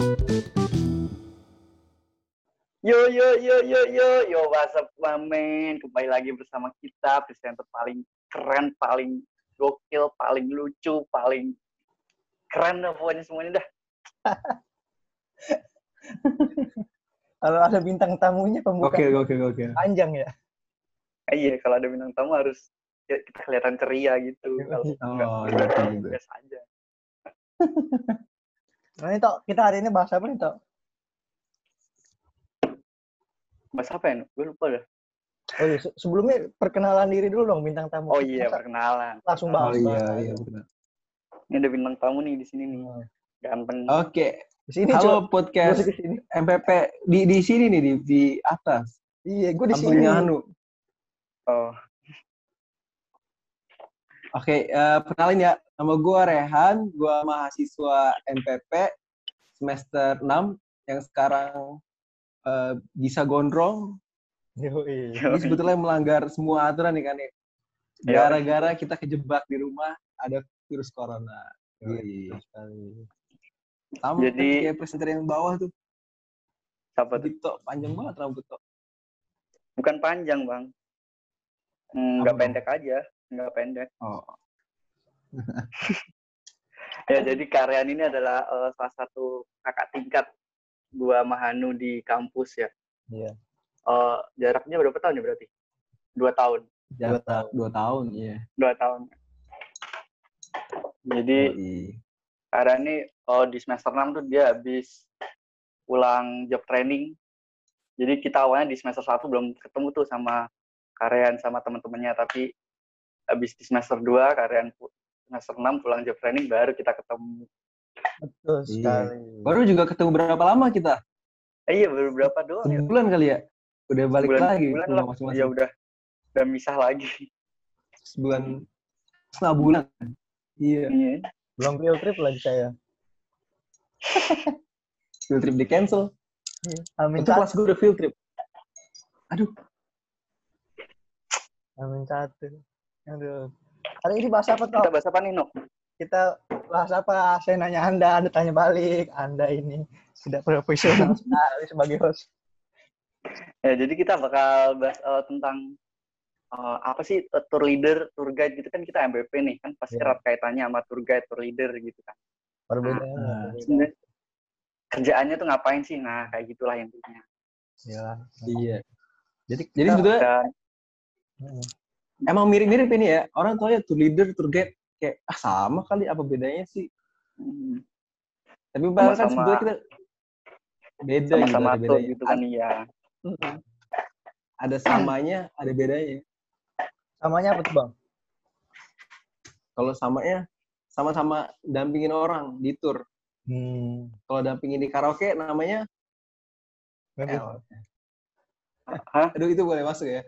Yo yo yo yo yo yo what's up mamen kembali lagi bersama kita presenter paling keren paling gokil paling lucu paling keren dah pokoknya semuanya dah Kalau ada bintang tamunya pembuka Oke, oke, oke. panjang ya. Iya kalau ada bintang tamu harus ya, kita kelihatan ceria gitu kalau enggak Oh, udah iya juga. biasa aja Nah ini Tok, kita hari ini bahas apa nih Tok? mas apa ya gue lupa dah Oh iya, se- sebelumnya perkenalan diri dulu dong bintang tamu. oh iya Masa perkenalan langsung Oh bahas. iya, bahas. iya benar. ini ada bintang tamu nih di sini nih Hmm. ganteng Oke, Di sini halo Cok. podcast di sini. MPP di di sini nih di di atas. Iya, gue di sini. Hanu. oh Oke, eh, kenalin ya. Nama gue Rehan, gue mahasiswa MPP semester 6 yang sekarang eh, bisa gondrong. Yoi. Ini sebetulnya melanggar semua aturan nih kan ya. Gara-gara kita kejebak di rumah ada virus corona. Yoi. Iya. Sama Jadi- kayak presenter yang bawah tuh. siapa tuh Dito, panjang banget rambut tuh. bukan panjang bang Hmm, nggak pendek aja nggak pendek Oh, Ya, jadi Karyan ini adalah eh, salah satu kakak tingkat gua sama Hanu di kampus ya. Iya. Eh, jaraknya berapa tahun ya berarti? Dua tahun. jarak dua tahun, iya. Dua tahun. Jadi Yoi. Karyan ini oh, di semester 6 tuh dia habis pulang job training. Jadi kita awalnya di semester 1 belum ketemu tuh sama Karyan sama teman-temannya. Tapi habis di semester 2 Karyan semester 6 pulang job training baru kita ketemu. Betul Iya. sekali. Baru juga ketemu berapa lama kita? Eh, iya baru berapa doang ya? Sebulan kali ya? Udah balik Sebulan- lagi sebulan ke lah. masing-masing. Ya udah udah misah lagi. Sebulan setengah bulan. Iya. Iya. Belum field trip lagi saya. Field trip di cancel. Amin Itu kelas gue udah field trip. Aduh, Amin satu. Aduh. Hari ini bahas apa Kita Tok? bahas apa nih, Nok? Kita bahas apa? Saya nanya Anda, Anda tanya balik. Anda ini sudah profesional sekali sebagai host. Ya, jadi kita bakal bahas eh, tentang eh, apa sih eh, tour leader, tour guide gitu kan kita MBP nih kan pasti Iya. erat kaitannya sama tour guide, tour leader gitu kan. Perbedaannya. Ah, berbeda. Sebenarnya kerjaannya tuh ngapain sih? Nah, kayak gitulah intinya. Iya. iya. Jadi jadi sebetulnya Hmm. Emang mirip-mirip ini ya. Orang tuh ya tour leader, tour guide kayak ah sama kali apa bedanya sih? hmm, Tapi padahal kan Sama-sama- sebetulnya kita beda gitu, sama-sama ada tour bedanya. gitu kan iya. Ada samanya, ada bedanya. Samanya apa tuh Bang? Kalau samanya sama-sama dampingin orang di tour. Hmm. Kalau dampingin di karaoke namanya. Hah? Aduh itu boleh masuk ya?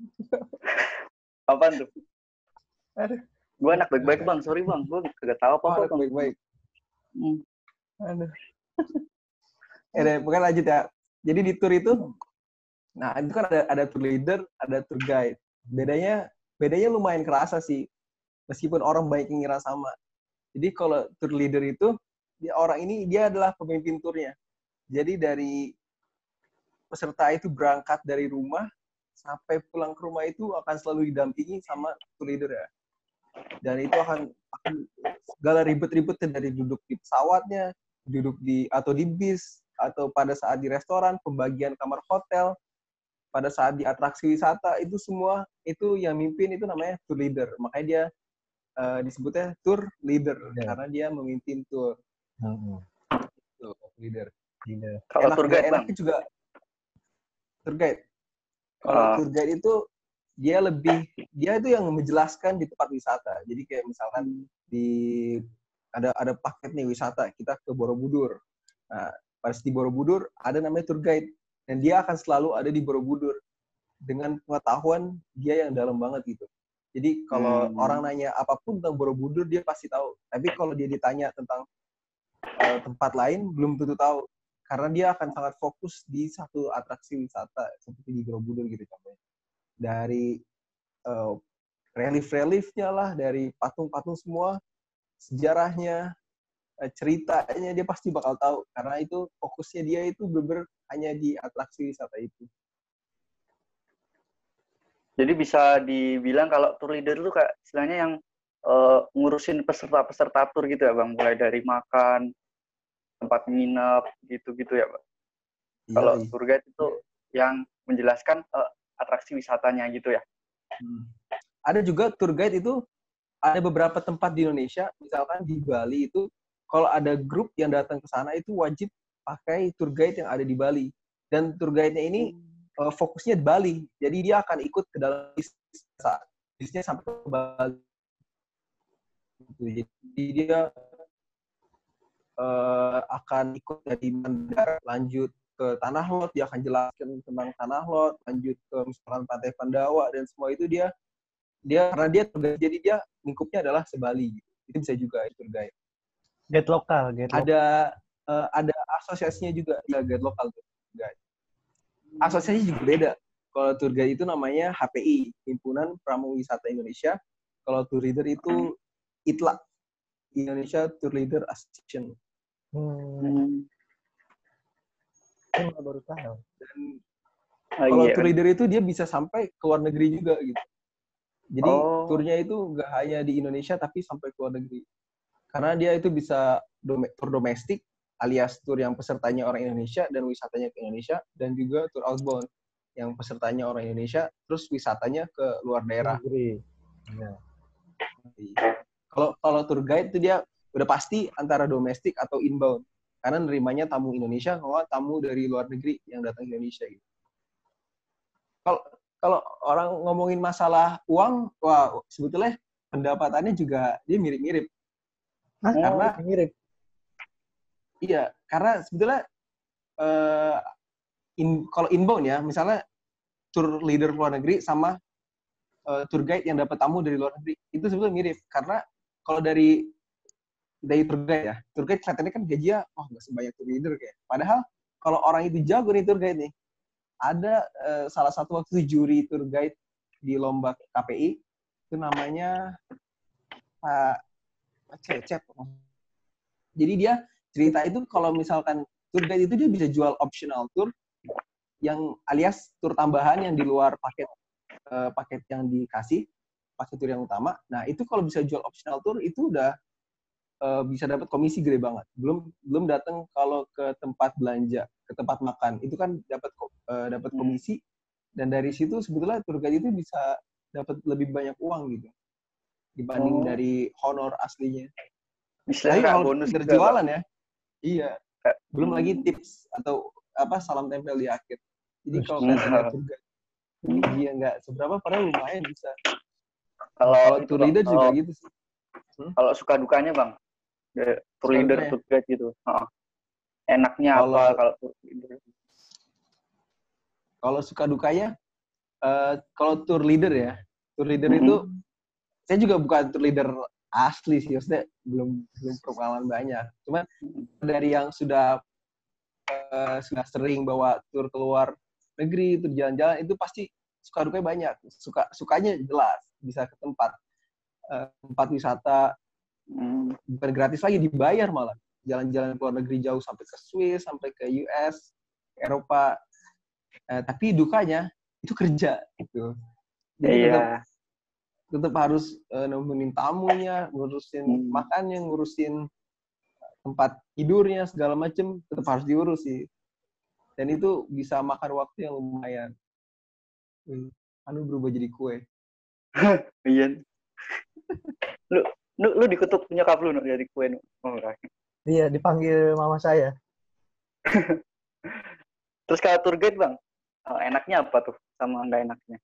Apaan tuh? Aduh. Gue anak baik-baik bang, sorry bang, gue kagak tahu apa Oh, baik-baik. Hmm. Aduh. Ya deh, lanjut ya. Jadi di tour itu, nah itu kan ada ada tour leader, ada tour guide. Bedanya bedanya lumayan kerasa sih, meskipun orang yang ngira sama. Jadi kalau tour leader itu, dia orang ini dia adalah pemimpin turnya. Jadi dari peserta itu berangkat dari rumah sampai pulang ke rumah itu akan selalu didampingi sama tour leader ya. Dan itu akan, akan segala ribet-ribetnya dari duduk di pesawatnya, duduk di atau di bis atau pada saat di restoran, pembagian kamar hotel, pada saat di atraksi wisata itu semua itu yang mimpin itu namanya tour leader. Makanya dia eh, disebutnya tour leader Leader. karena dia memimpin tour. Hmm. Tuh, leader. Gila. Kalau Enak- tour guide bang, enaknya juga tour guide. Kalau Ah. tour guide itu dia lebih dia itu yang menjelaskan di tempat wisata. Jadi kayak misalkan di ada ada paket nih wisata kita ke Borobudur. Nah, pas di Borobudur ada namanya tour guide dan dia akan selalu ada di Borobudur dengan pengetahuan dia yang dalam banget gitu. Jadi kalau Hmm. orang nanya apa pun tentang Borobudur dia pasti tahu. Tapi kalau dia ditanya tentang eh, tempat lain belum tentu tahu karena dia akan sangat fokus di satu atraksi wisata seperti di Borobudur gitu contohnya. Dari eh, relief-reliefnya lah, dari patung-patung semua, sejarahnya, eh, ceritanya dia pasti bakal tahu karena itu fokusnya dia itu beber hanya di atraksi wisata itu. Jadi bisa dibilang kalau tour leader itu kayak istilahnya yang uh, ngurusin peserta-peserta tur gitu ya bang, mulai dari makan, tempat nginep, gitu-gitu ya bang. Iya, kalau iya. tour guide itu yang menjelaskan uh, atraksi wisatanya gitu ya. Hmm. Ada juga tour guide itu ada beberapa tempat di Indonesia, misalkan di Bali itu kalau ada grup yang datang ke sana itu wajib pakai tour guide yang ada di Bali. Dan tour guide-nya ini uh, fokusnya di Bali. Jadi dia akan ikut ke dalam bisnisnya sampai ke Bali. Gitu. Jadi dia uh, akan ikut dari bandara, lanjut ke Tanah Lot, dia akan jelaskan tentang Tanah Lot, lanjut ke misalkan Pantai Pandawa dan semua itu dia dia karena dia jadi dia lingkupnya adalah sebali gitu. Itu bisa juga itu guide. Guide lokal, guide Ada uh, ada asosiasinya juga ya guide lokal tuh guide asosiasi juga beda. Kalau tour guide itu namanya HPI, Himpunan Pramuwisata Indonesia. Kalau tour leader itu ITLA, Indonesia Tour Leader Association. Hmm. Ini baru tahu. Dan oh, kalau iya. tour leader itu dia bisa sampai ke luar negeri juga gitu. Jadi oh. turnya itu nggak hanya di Indonesia tapi sampai ke luar negeri. Karena dia itu bisa dom tur domestik, alias tour yang pesertanya orang Indonesia dan wisatanya ke Indonesia dan juga tour outbound yang pesertanya orang Indonesia terus wisatanya ke luar daerah. Ya. Kalau kalau tour guide itu dia udah pasti antara domestik atau inbound karena nerimanya tamu Indonesia kalau tamu dari luar negeri yang datang ke Indonesia gitu. Kalau kalau orang ngomongin masalah uang, wah sebetulnya pendapatannya juga dia mirip-mirip. Nah, karena mirip Iya, karena sebetulnya uh, in, kalau inbound ya, misalnya tour leader luar negeri sama uh, tour guide yang dapat tamu dari luar negeri, itu sebetulnya mirip. Karena kalau dari dari tour guide ya, tour guide kelihatannya kan gajinya, oh nggak sebanyak tour leader kayak. Padahal kalau orang itu jago nih tour guide nih, ada uh, salah satu waktu juri tour guide di lomba KPI, itu namanya Pak Cecep. Jadi dia cerita itu kalau misalkan tour guide itu dia bisa jual optional tour yang alias tour tambahan yang di luar paket uh, paket yang dikasih paket tour yang utama. Nah itu kalau bisa jual optional tour itu udah uh, bisa dapat komisi gede banget. Belum belum datang kalau ke tempat belanja, ke tempat makan itu kan dapat uh, dapat hmm. komisi dan dari situ sebetulnya tour guide itu bisa dapat lebih banyak uang gitu dibanding oh. dari honor aslinya. Misalnya kalau bonus jualan ya. Iya. Belum lagi hmm. tips atau apa salam tempel di akhir. Jadi kalau kalian juga dia nggak seberapa padahal lumayan bisa. Kalau tour leader juga gitu sih. Hmm? Kalau suka dukanya bang, tour leader tour guide gitu. Oh. Enaknya kalo, apa kalau tour leader? Kalau suka dukanya, uh, kalau tour leader ya, tour leader mm -hmm. itu saya juga bukan tour leader asli sih maksudnya belum belum pengalaman banyak cuman dari yang sudah uh, sudah sering bawa tur keluar negeri tur jalan-jalan itu pasti suka dukanya banyak suka sukanya jelas bisa ke tempat uh, tempat wisata bukan gratis lagi dibayar malah jalan-jalan ke luar negeri jauh sampai ke Swiss sampai ke US Eropa uh, tapi dukanya itu kerja gitu jadi yeah tetap harus uh, nemenin tamunya, ngurusin hmm. makannya, ngurusin tempat tidurnya segala macem tetap harus diurus sih. Dan itu bisa makan waktu yang lumayan. Anu berubah jadi kue. Iya. Lu, lu, dikutuk nyokap lu jadi kue nu. Oh, iya, dipanggil mama saya. Terus kalau tour guide, Bang, eh, enaknya apa tuh sama enggak enaknya?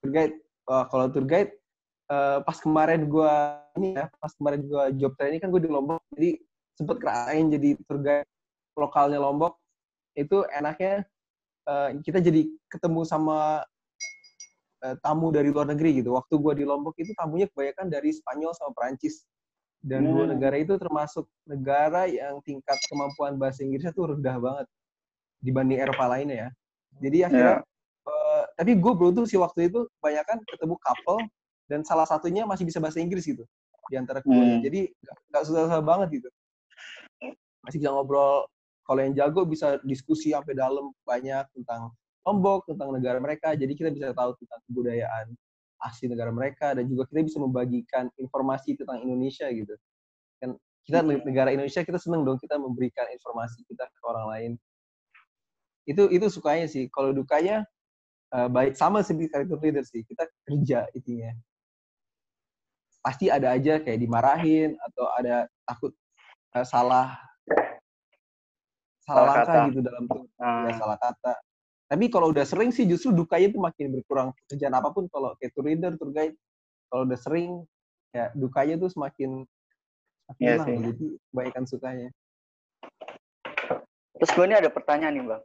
Tour guide uh, kalau tour guide uh, pas kemarin gue ini ya pas kemarin gue job training kan gue di Lombok jadi sempet kerasain jadi tour guide lokalnya Lombok itu enaknya uh, kita jadi ketemu sama uh, tamu dari luar negeri gitu waktu gue di Lombok itu tamunya kebanyakan dari Spanyol sama Perancis dan hmm. dua negara itu termasuk negara yang tingkat kemampuan bahasa Inggrisnya tuh rendah banget dibanding Eropa lainnya ya. Jadi akhirnya yeah tapi gue beruntung sih waktu itu kebanyakan ketemu couple dan salah satunya masih bisa bahasa Inggris gitu di antara keduanya. Hmm. Jadi nggak susah-susah banget gitu. masih bisa ngobrol kalau yang jago bisa diskusi sampai dalam banyak tentang Lombok tentang negara mereka. Jadi kita bisa tahu tentang kebudayaan asli negara mereka dan juga kita bisa membagikan informasi tentang Indonesia gitu. Kan kita negara Indonesia kita seneng dong kita memberikan informasi kita ke orang lain. Itu itu sukanya sih. Kalau dukanya uh, baik sama seperti karakter leader sih. Kita kerja intinya. Pasti ada aja kayak dimarahin atau ada takut uh, salah salah, langkah kata. gitu dalam tuh. Ya, salah kata tapi kalau udah sering sih justru dukanya tuh makin berkurang kerjaan apa pun kalau kayak tour leader tour guide kalau udah sering ya dukanya tuh semakin semakin yeah, hilang jadi kebaikan sukanya terus gue ini ada pertanyaan nih bang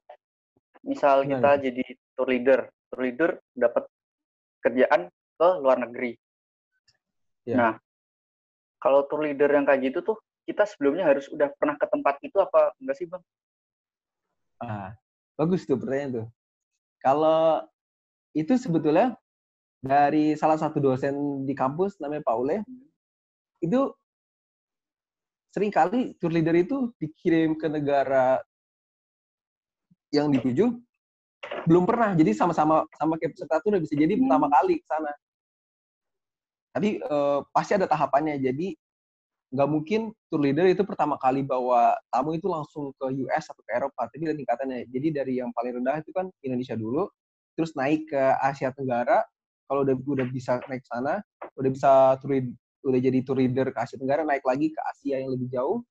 misal Gimana? kita jadi tour leader tour leader dapat kerjaan ke luar negeri yeah. nah kalau tour leader yang kayak gitu tuh kita sebelumnya harus udah pernah ke tempat itu apa enggak sih bang? Ah, bagus tuh pertanyaan tuh. Kalau itu sebetulnya dari salah satu dosen di kampus namanya Paule, itu sering kali tour leader itu dikirim ke negara yang dituju belum pernah. Jadi sama-sama sama kayak peserta tuh udah bisa jadi pertama kali ke sana. Tapi uh, pasti ada tahapannya. Jadi nggak mungkin tour leader itu pertama kali bawa tamu itu langsung ke US atau ke Eropa, tapi ada tingkatannya. Jadi dari yang paling rendah itu kan Indonesia dulu, terus naik ke Asia Tenggara. Kalau udah udah bisa naik sana, udah bisa tour udah jadi tour leader ke Asia Tenggara, naik lagi ke Asia yang lebih jauh,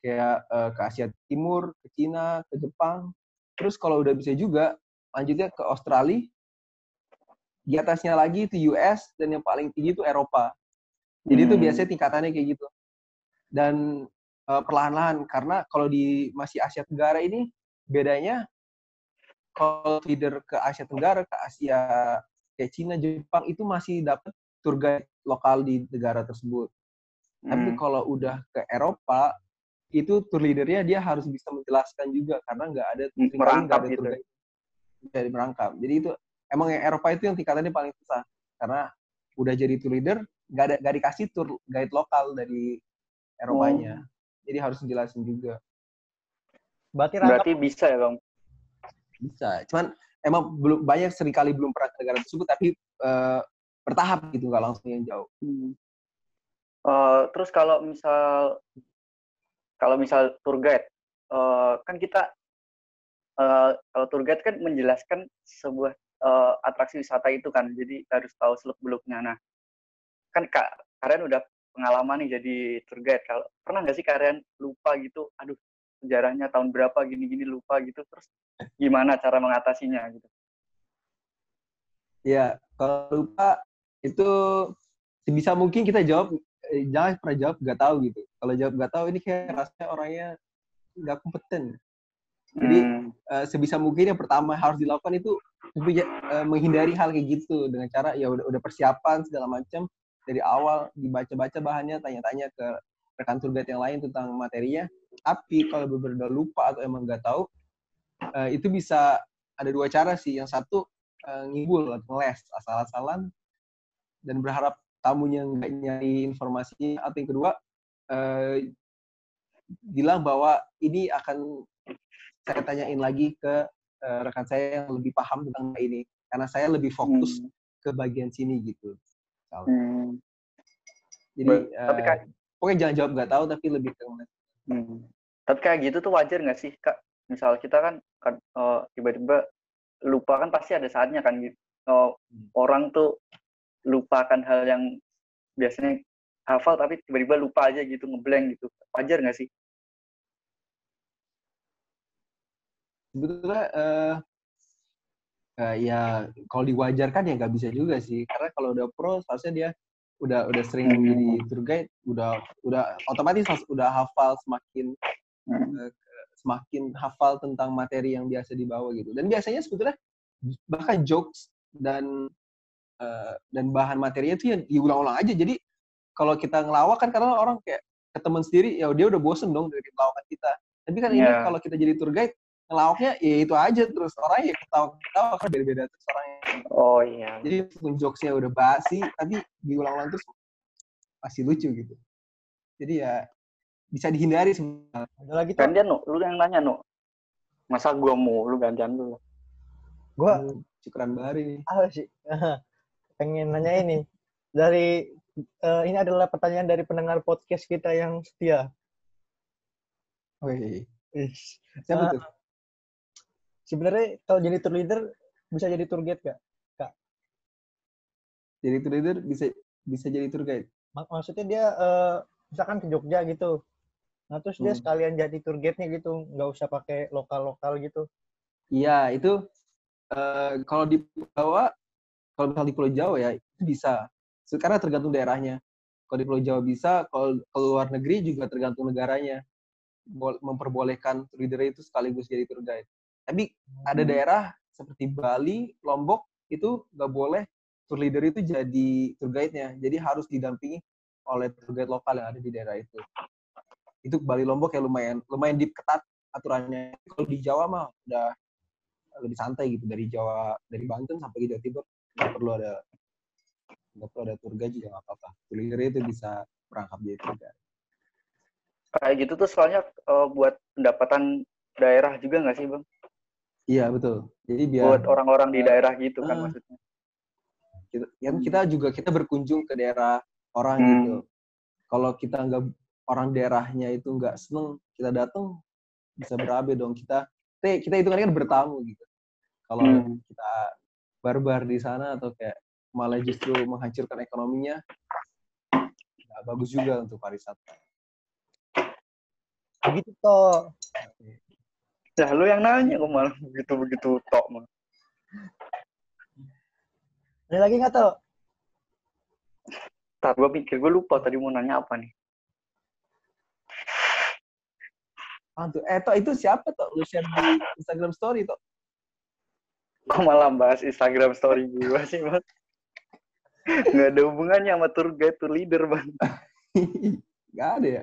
kayak uh, ke Asia Timur, ke Cina, ke Jepang. Terus kalau udah bisa juga, lanjutnya ke Australia, di atasnya lagi itu US, dan yang paling tinggi itu Eropa. Jadi hmm. itu biasanya tingkatannya kayak gitu dan uh, perlahan-lahan. Karena kalau di masih Asia Tenggara ini bedanya kalau leader ke Asia Tenggara ke Asia kayak Cina Jepang itu masih dapat tour guide lokal di negara tersebut. Hmm. tapi kalau udah ke Eropa itu tour leadernya dia harus bisa menjelaskan juga karena nggak ada merangkap ada gitu. tour guide dari merangkap. Jadi itu emang yang Eropa itu yang tingkatannya paling susah. Karena udah jadi tour leader nggak ada nggak dikasih tour guide lokal dari Eropanya. Oh. Jadi harus dijelasin juga. Berarti, Berarti bisa ya bang? Bisa. Cuman emang belum banyak sering kali belum pernah ke negara tersebut, tapi uh, bertahap gitu, nggak langsung yang jauh. Hmm. Uh, terus kalau misal kalau misal tour guide, uh, kan kita uh, kalau tour guide kan menjelaskan sebuah uh, atraksi wisata itu kan, jadi harus tahu seluk beluknya. Nah, kan kak, kalian udah pengalaman nih jadi tour guide. Kalau pernah nggak sih kalian lupa gitu, aduh sejarahnya tahun berapa gini-gini lupa gitu, terus gimana cara mengatasinya gitu? Ya, kalau lupa itu sebisa mungkin kita jawab, eh, jangan pernah jawab nggak tahu gitu. Kalau jawab nggak tahu ini kayak rasanya orangnya nggak kompeten. Jadi hmm. uh, sebisa mungkin yang pertama harus dilakukan itu uh, menghindari hal kayak gitu dengan cara ya udah, udah persiapan segala macam dari awal dibaca-baca bahannya, tanya-tanya ke rekan tour guide yang lain tentang materinya. Tapi kalau benar-benar lupa atau emang nggak tahu, uh, itu bisa ada dua cara sih. Yang satu uh, ngibul atau ngeles asal-asalan dan berharap tamunya nggak nyari informasinya. Atau yang kedua, uh, bilang bahwa ini akan saya tanyain lagi ke uh, rekan saya yang lebih paham tentang ini karena saya lebih fokus hmm. ke bagian sini gitu. Hmm. Jadi Ber uh, tapi kan pokoknya jangan jawab nggak tahu tapi lebih ke hmm. Tapi kayak gitu tuh wajar nggak sih kak? Misal kita kan, kan uh, tiba-tiba lupa kan pasti ada saatnya kan gitu. Uh, hmm. Orang tuh lupakan hal yang biasanya hafal tapi tiba-tiba lupa aja gitu ngeblank gitu. Wajar nggak sih? Sebetulnya uh, uh, ya kalau diwajarkan ya nggak bisa juga sih karena kalau udah pro seharusnya dia udah udah sering hmm. jadi tour guide udah udah otomatis udah hafal semakin uh, semakin hafal tentang materi yang biasa dibawa gitu dan biasanya sebetulnya bahkan jokes dan uh, dan bahan materinya itu yang diulang-ulang aja jadi kalau kita ngelawak kan karena orang kayak ke teman sendiri ya dia udah bosen dong dari lawakan kita tapi kan yeah. ini iya. kalau kita jadi tour guide ngelawaknya ya itu aja terus orang ya ketawa-ketawa kan beda-beda terus orangnya. Oh iya. Jadi pun jokesnya udah basi tapi diulang-ulang terus masih lucu gitu. Jadi ya bisa dihindari sebenarnya. Ada lagi tuh. Gantian, Nu. Lu yang nanya, Nu. Masa gua mau lu gantian dulu. Gua Cukuran bari nih. ah sih. Pengen nanya ini. Dari eh, ini adalah pertanyaan dari pendengar podcast kita yang setia. Wih, siapa Ah. tuh? Sebenarnya kalau jadi tour leader bisa jadi tour guide gak? Jadi tour leader bisa bisa jadi tour guide. Mak- maksudnya dia eh, misalkan ke Jogja gitu. Nah terus dia Hmm. sekalian jadi tour guide-nya gitu, nggak usah pakai lokal-lokal gitu. Iya, itu eh, kalau di Jawa, kalau misal di Pulau Jawa ya, itu bisa. So, Karena tergantung daerahnya. Kalau di Pulau Jawa bisa, kalau ke luar negeri juga tergantung negaranya. Bol- memperbolehkan tour leader itu sekaligus jadi tour guide. Tapi ada Hmm. daerah seperti Bali, Lombok, itu nggak boleh tour leader itu jadi tour guide-nya. Jadi harus didampingi oleh tour guide lokal yang ada di daerah itu. Itu Bali, Lombok ya lumayan lumayan deep ketat aturannya. Kalau di Jawa mah udah lebih santai gitu dari Jawa dari Banten sampai ke Jawa Timur nggak perlu ada nggak perlu ada tour guide juga nggak apa-apa. Tour leader itu bisa merangkap jadi tour guide. Kayak gitu tuh soalnya eh, buat pendapatan daerah juga nggak sih, Bang? Iya betul. Jadi biar Buat orang-orang di Eh, daerah gitu kan ah. maksudnya. kita, kan kita juga kita berkunjung ke daerah orang Hmm. gitu. Kalau kita nggak orang daerahnya itu nggak seneng kita datang bisa berabe dong kita kita, kita itu kan bertamu gitu. Kalau Hmm. kita barbar di sana atau kayak malah justru menghancurkan ekonominya nggak bagus juga untuk pariwisata. Begitu toh. Ya lu yang nanya kok malah begitu-begitu tok mah. Ada lagi nggak toh? Ntar gue pikir, gue lupa tadi mau nanya apa nih. Tuh, eh, toh, itu siapa toh? Lu share di Instagram story toh? Kok malah bahas Instagram story gue sih, Bang? Nggak ada hubungannya sama tour guide, tour leader, Bang. Nggak ada ya?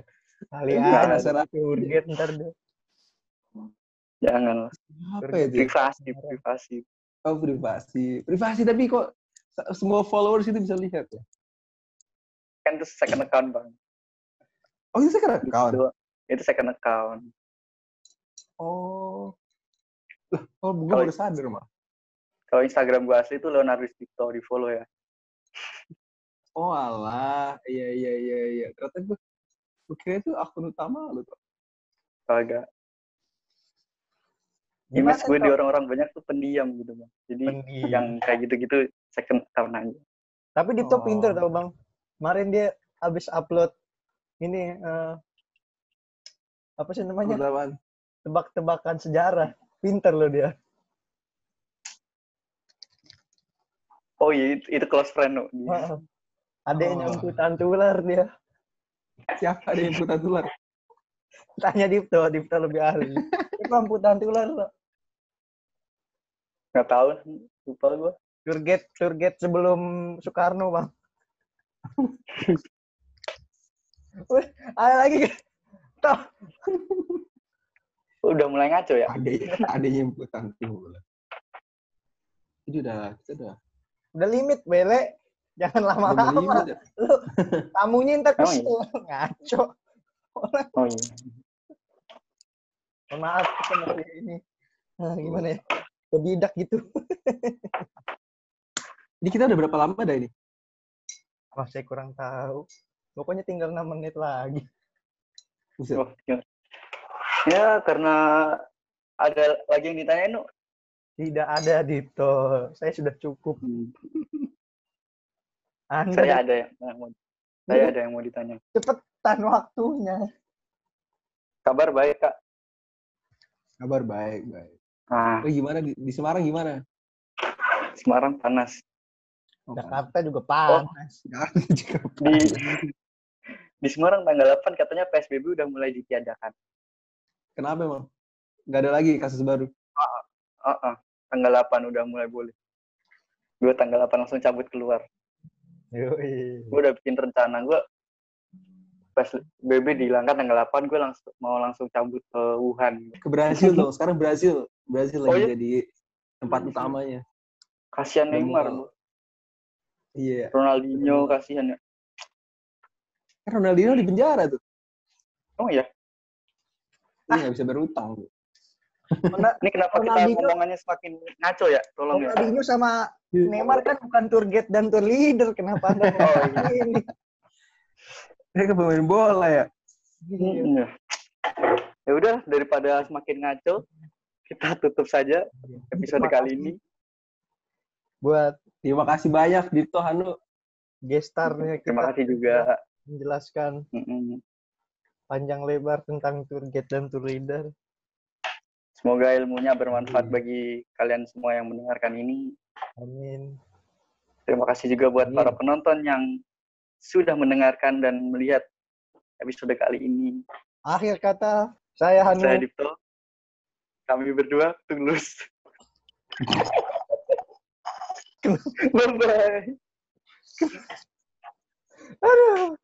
Kali Enggak, ada serah. tour guide ntar deh. Jangan. Apa itu? ya? Privasi, privasi. Oh, privasi. Privasi tapi kok se- semua followers itu bisa lihat ya? Kan itu second account, Bang. Oh, itu sekarang account? Itu, itu second account. Oh. Oh, gue baru sadar, mah. Kalau Instagram gue asli itu Leonardo Dicto, di follow ya. Oh, alah. Iya, iya, iya, iya. Ternyata gue, gue kira itu akun utama lu tuh. Kagak. Gimana, Image gue di orang-orang banyak tuh pendiam gitu, Bang. Jadi Pendiam. yang kayak gitu-gitu second account aja. Tapi Dipto Oh. pinter tau bang. Kemarin dia habis upload ini eh, apa sih namanya tebak-tebakan sejarah. Pinter loh dia. Oh iya, itu, itu close friend, no. Dia. Heeh. Adeknya Oh. tular dia. Siapa ada yang tular? Tanya Dipto, Dipto lebih ahli. Itu amputan tular loh. Nggak tahu, lupa gue. Tour guide sebelum Soekarno bang. Ada lagi gak? Toh, Udah mulai ngaco ya? Ada, ada yang putar tular. Ini udah, kita udah. udah limit bele. Jangan lama-lama. limit ya. Lu tamunya ntar Emang iya? kesel. Ngaco. Orang, Oh iya. mohon maaf kita masih ini. Nah, gimana ya? Kebidak gitu. Ini kita udah berapa lama dah ini? Wah, saya kurang tahu. Pokoknya tinggal 6 menit lagi. Oh, iya. Ya, karena ada lagi yang ditanyain, no. Tidak ada Dito. Saya sudah cukup. Anda Saya ada yang yang mau, saya ada yang mau ditanya. cepetan waktunya. Kabar baik, Kak. Kabar baik, baik. Nah, Oh, gimana di, di Semarang gimana? Semarang panas. Oh, Jakarta juga panas. Jakarta juga Di di Semarang tanggal 8 katanya PSBB udah mulai ditiadakan. Kenapa emang? Nggak ada lagi kasus baru? Heeh. Tanggal 8 udah mulai boleh. Gue tanggal 8 langsung cabut keluar. Yoi. Gue udah bikin rencana gue PSBB dihilangkan tanggal 8 gue langsung mau langsung cabut ke Wuhan. Ke Brasil dong. Sekarang Brasil. Brasil Oh, lagi iya? jadi tempat utamanya. Kasihan Neymar, Bu. Iya. Ronaldinho kasihan ya. Kan Ronaldinho di penjara tuh. Oh iya. Ini nggak bisa berutang. Bu. Mana- Ini kenapa kita Ronaldinho- ngomongannya semakin ngaco ya? Tolong ya. Ronaldinho sama Neymar kan bukan tour guide dan tour leader. Kenapa Anda Oh, ngomong ini? Dia kan pemain bola ya. Iya. Iya. Ya udah daripada semakin ngaco, kita tutup saja episode Terima kali ini. Buat Terima kasih banyak Dito Hanu. gestarnya Terima kita kasih juga. menjelaskan Mm-mm. panjang lebar tentang tour guide dan tour leader. Semoga ilmunya bermanfaat bagi kalian semua yang mendengarkan ini. Amin. Terima kasih juga buat Amin. para penonton yang sudah mendengarkan dan melihat episode kali ini. Akhir kata, saya Hanu. Saya Dipto. Kami berdua tulus. Bye bye. Aduh.